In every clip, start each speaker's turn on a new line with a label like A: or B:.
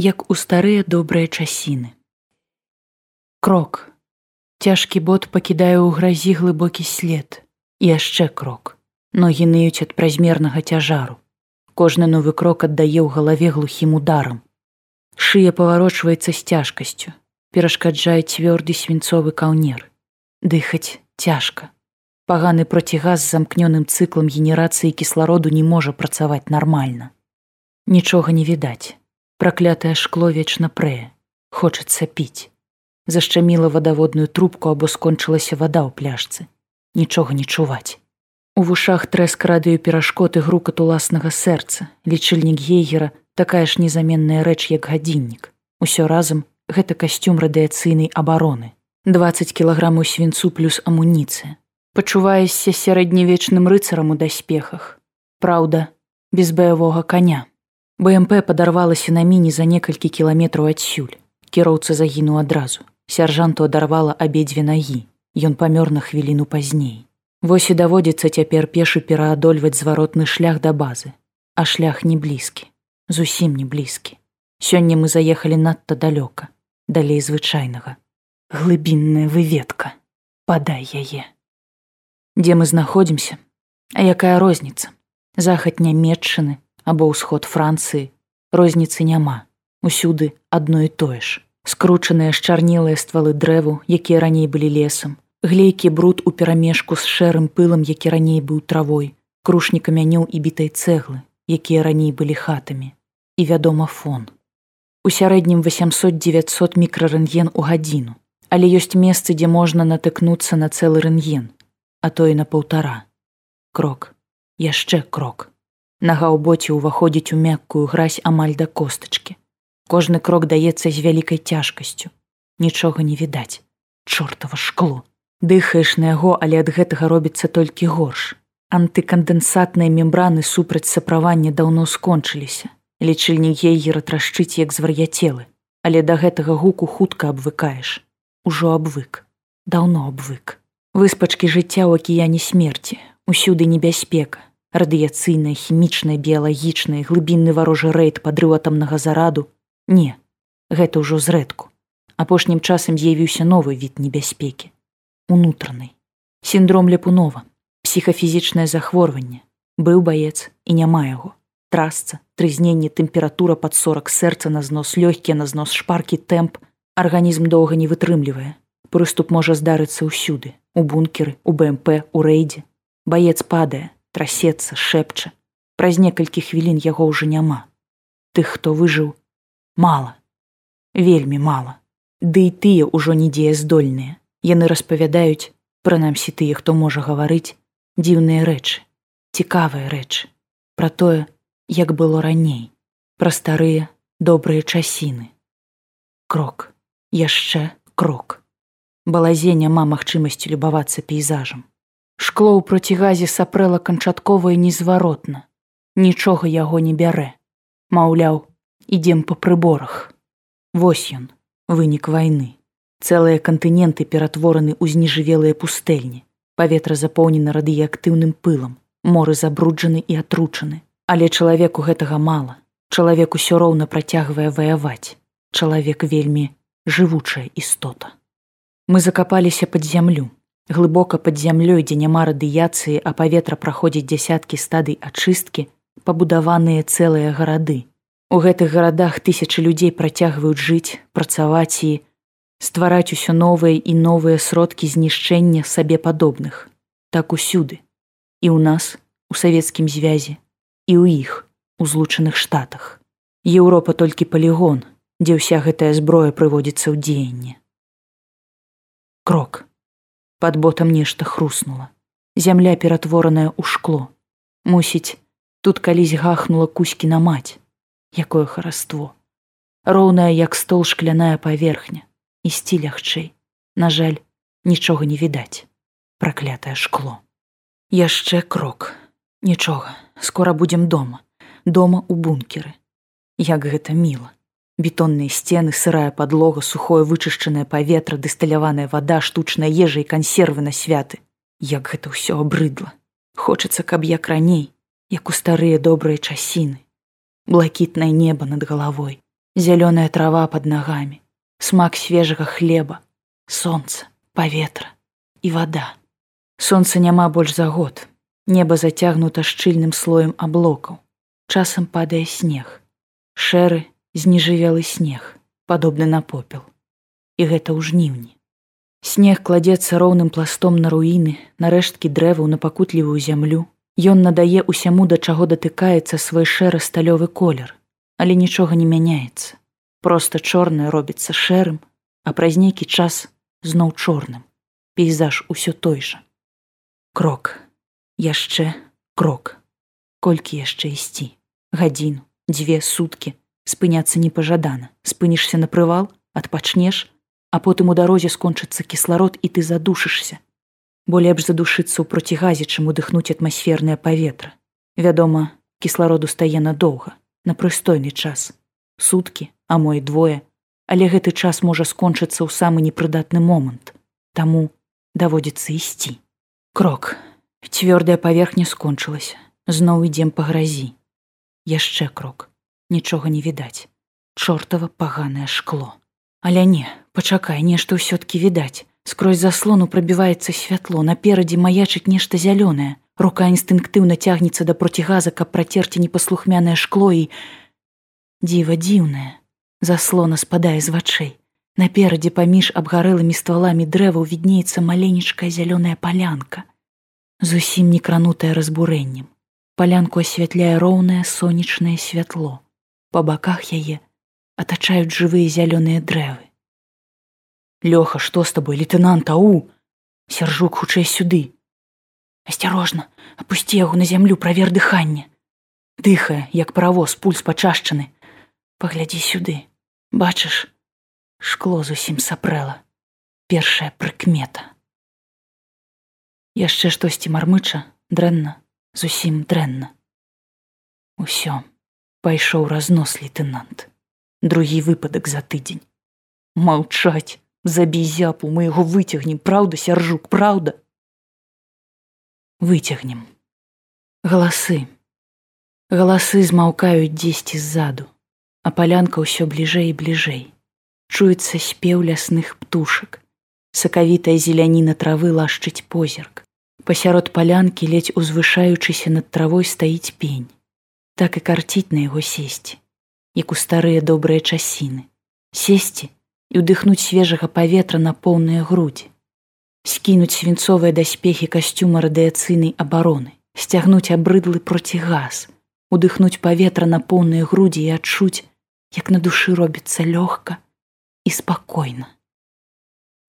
A: як у старыя добрыя часіны. Крок. Цяжкі бот пакідае ў гразі глыбокі след. І яшчэ крок. Ногі ныюць ад празмернага цяжару. Кожны новы крок аддае ў галаве глухім ударам. Шыя паварочваецца з цяжкасцю, перашкаджае цвёрды свінцовы каўнер. Дыхаць цяжка. Паганы процігаз з замкнёным цыклам генерацыі кіслароду не можа працаваць нармальна. Нічога не відаць. Праклятае шкло вечна прэ. Хочацца піць. Зашчаміла вадаводную трубку або скончылася вада ў пляшцы. Нічога не чуваць. У вушах трэск радыё перашкоты грукат уласнага сэрца, лічыльнік гейгера такая ж незаменная рэч як гадзіннік. Усё разам гэта касцюм радыяцыйнай абароны. 20 кілаграмаў свінцу плюс амуніцыя. Пачуваешся сярэднявечным рыцарам у даспехах. Праўда, без баявога коня. БМП падарвалася на міні за некалькі кіламетраў адсюль. Кіроўца загінуў адразу. Сяржанту адарвала абедзве нагі. Ён памёр на хвіліну пазней. Вось і даводзіцца цяпер пешы пераадольваць зваротны шлях да базы. А шлях не блізкі, зусім не блізкі. Сёння мы заехалі надта далёка, далей звычайнага. Глыбінная выведка, падай яе. Дзе мы знаходзімся, А якая розніца? Захад нямметчыны, або ўсход францыі розніцы няма. Усюды адно і тое ж. Скручаныя шчарнелыя ствалы дрэву якія раней былі лесам. Глейкі бруд у перамежку з шэрым пылам які раней быў травой. Крушні камянёў і бітай цэглы якія раней былі хатамі. І вядома фон. У сярэднім 800-900 мікрарэнген у гадзіну. Але ёсць месцы дзе можна натыкнуцца на цэлы рэнген а то і на паўтара. Крок. Яшчэ крок Нага ў боце ўваходзіць у мяккую гразь амаль да костачкі. Кожны крок даецца з вялікай цяжкасцю. Нічога не відаць. Чортава шкло. Дыхаеш на яго, але ад гэтага робіцца толькі горш. Антыкандэнсатныя мембраны супраць саправання даўно скончыліся. Лічыльнік гейгера трашчыць як звар'яцелы, але да гэтага гуку хутка абвыкаеш. Ужо абвык. Даўно абвык. Выспачкі жыцця ў акіяне смерці, усюды небяспека, радыяцыйная хімічная біялагічная глыбінны варожы рэйд падрыў атамнага зараду? Не гэта ўжо зрэдку. Апошнім часам з'явіўся новы від небяспекі унутраны. Сіндром ляпунова псіхафізічнае захворванне. Быў баец і няма яго. Трасца трызненне тэмпература под сорок сэрца на знос лёгкія на знос шпаркі тэмп. Арганізм доўга не вытрымлівае. Прыступ можа здарыцца ўсюды у бункеры у бмп у рэйдзе. Баец падае трасецца шэпча. Праз некалькі хвілін яго ўжо няма. Тых хто выжыў мала. Вельмі мала. Ды і тыя ўжо не дзеяздольныя яны распавядаюць прынамсі тыя хто можа гаварыць дзіўныя рэчы цікавыя рэчы. Пра тое як было раней пра старыя добрыя часіны. Крок. Яшчэ крок. Балазе няма магчымасці любавацца пейзажам Шкло ў процігазе сапрэла канчаткова і незваротна. Нічога яго не бярэ. Маўляў, ідзем па прыборах. Вось ён, вынік вайны. Цэлыя кантыненты ператвораны ў зніжывелыя пустэльні. Паветра запоўнена радыеактыўным пылам, моры забруджаны і атручаны. Але чалавеку гэтага мала. Чалавек усё роўна працягвае ваяваць. Чалавек вельмі жывучая істота. Мы закапаліся пад зямлю, глыбока пад зямлёй дзе няма радыяцыі а паветра праходзіць дзясяткі стадый ачысткі пабудаваныя цэлыя гарады у гэтых гарадах тысячы людзей працягваюць жыць працаваць і ствараць усё новыя і новыя сродкі знішчэння сабе падобных так усюды. І ў нас у савецкім звязе і ў іх у злучаных штатах. Еўропа толькі палігон дзе ўся гэтая зброя прыводзіцца ў дзеянне крок под ботам нешта хруснула зямля ператвораная ў шкло. Мусіць тут калісь гахнула кузькі на маць якое хараство. Роўная як стол шкляная паверхня. Ісці лягчэй. На жаль нічога не відаць. Праклятае шкло. Яшчэ крок. Нічога скора будзем дома. Дома у бункеры. Як гэта міла бетонныя сцены сырая подлога сухое вычышчанае паветра дысталяваная вода штучная ежа і кансервы на святы як гэта ўсё абрыдла хочацца каб як раней як у старыя добрыя часіны блакітнае неба над галавой зялёная трава под нагамі, смак свежага хлеба, солнце, паветра і вода. Сонца няма больш за год. Неба зацягнута шчыльным слоем аблокаў. Часам падае снег. Шэры зніжывелы снег, падобны на попел. І гэта ў жніўні. Снег кладзецца роўным пластом на руіны, на рэшткі дрэваў на пакутлівую зямлю. Ён надае ўсяму, да чаго датыкаецца свой шэра-сталёвы колер, але нічога не мяняецца. Проста чорнае робіцца шэрым, а праз нейкі час зноў чорным. Пейзаж усё той жа. Крок, яшчэ крок. Колькі яшчэ ісці? Гадзіну, дзве суткі, спыняцца непажадана, спынішся на прывал, адпачнеш, а потым у дарозе скончыцца кісларод і ты задушышся. Бо лепш задушыцца ў процігазе, чым удыхнуць атмасфернае паветра. Вядома, кіслароду стае надоўга, на прыстойны час. Суткі, а мо і двое, але гэты час можа скончыцца ў самы непрыдатны момант. Таму даводзіцца ісці. Крок. Цвёрдая паверхня скончылася. Зноў ідзем па гразі. Яшчэ крок. Нічога не відаць. Чортава паганае шкло. Але не, пачакай, нешта ўсё-ткі відаць. Скрозь заслону прабіваецца святло, наперадзе маячыць нешта зялёнае. Рука інстынктыўна цягнецца да процігаза, каб працерці непаслухмянае шкло і дзіва дзіўнае. Заслона спадае з вачэй. Наперадзе паміж абгарэлымі стваламі дрэваў віднеецца маленечкая зялёная палянка. Зусім не кранутая разбурэннем. Палянку асвятляе роўнае сонечнае святло. Па баках яе атачаюць жывыя зялёныя дрэвы. Лёха, што з табой лейтенант ау? Сяржук хутчэй сюды. Асцярожна опусці яго на зямлю правер дыханне дыхае як паравоз пульс пачашчаны паглядзі сюды. Бачыш шкло зусім сапрэла першая прыкмета яшчэ штосьці мармыча дрэнна зусім дрэнна. Усё пайшоў разнос лейтенант другі выпадак за тыдзень. Маўчаць забі зяпу мы яго выцягнем. Праўда сяржук праўда? Выцягнем. Галасы. Галасы змаўкаюць дзесьці ззаду а палянка ўсё бліжэй і бліжэй. Чуецца спеў лясных птушак. Сакавітая зеляніна травы лашчыць позірк. Пасярод палянкі ледзь узвышаючыся над травой стаіць пень так і карціць на яго сесці як у старыя добрыя часіны. Сесці і ўдыхнуць свежага паветра на поўныя грудзі. Скінуць свінцовыя даспехі касцюма радыяцыйнай абароны. Сцягнуць абрыдлы процігаз. Удыхнуць паветра на поўныя грудзі і адчуць як на душы робіцца лёгка і спакойна.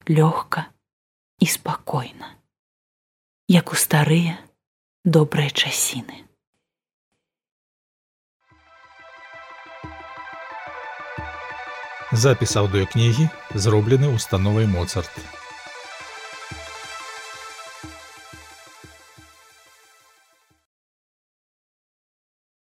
A: Лёгка і спакойна. Як у старыя добрыя часіны
B: Запіс аўдыокнігі зроблены установай Моцарт.